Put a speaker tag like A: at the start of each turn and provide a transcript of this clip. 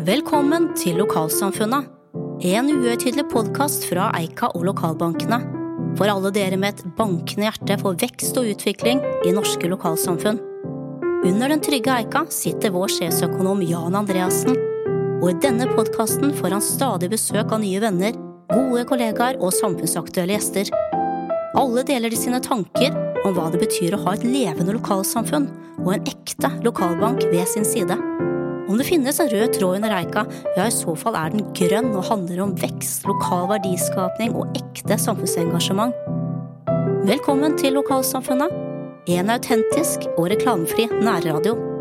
A: Velkommen til Lokalsamfunnet, en uhøytidelig podkast fra Eika og lokalbankene. For alle dere med et bankende hjerte for vekst og utvikling i norske lokalsamfunn. Under den trygge Eika sitter vår sjefsøkonom Jan Andreassen. Og i denne podkasten får han stadig besøk av nye venner, gode kollegaer og samfunnsaktuelle gjester. Alle deler de sine tanker om hva det betyr å ha et levende lokalsamfunn og en ekte lokalbank ved sin side. Om det finnes en rød tråd under eika, ja i så fall er den grønn og handler om vekst, lokal verdiskapning og ekte samfunnsengasjement. Velkommen til lokalsamfunnet, en autentisk og reklamefri nærradio.